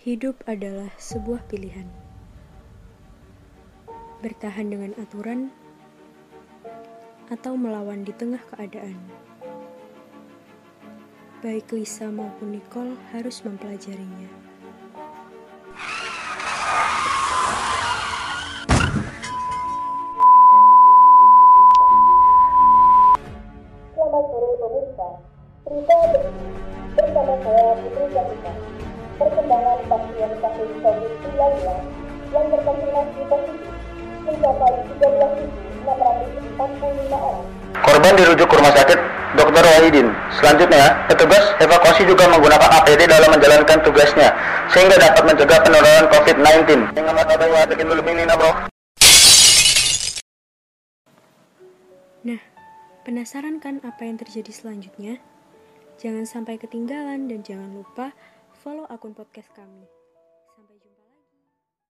Hidup adalah sebuah pilihan. Bertahan dengan aturan atau melawan di tengah keadaan. Baik Lisa maupun Nicole harus mempelajarinya. Selamat sore pemirsa. Cerita bersama saya Putri Jatika. Perkembangan pasien kasus COVID-19 yang terkonfirmasi positif mencapai 13.645 orang. Korban dirujuk ke rumah sakit Dr. Wahidin. Selanjutnya, petugas evakuasi juga menggunakan APD dalam menjalankan tugasnya, sehingga dapat mencegah penularan COVID-19. Nah, penasaran kan apa yang terjadi selanjutnya? Jangan sampai ketinggalan dan jangan lupa follow akun podcast kami.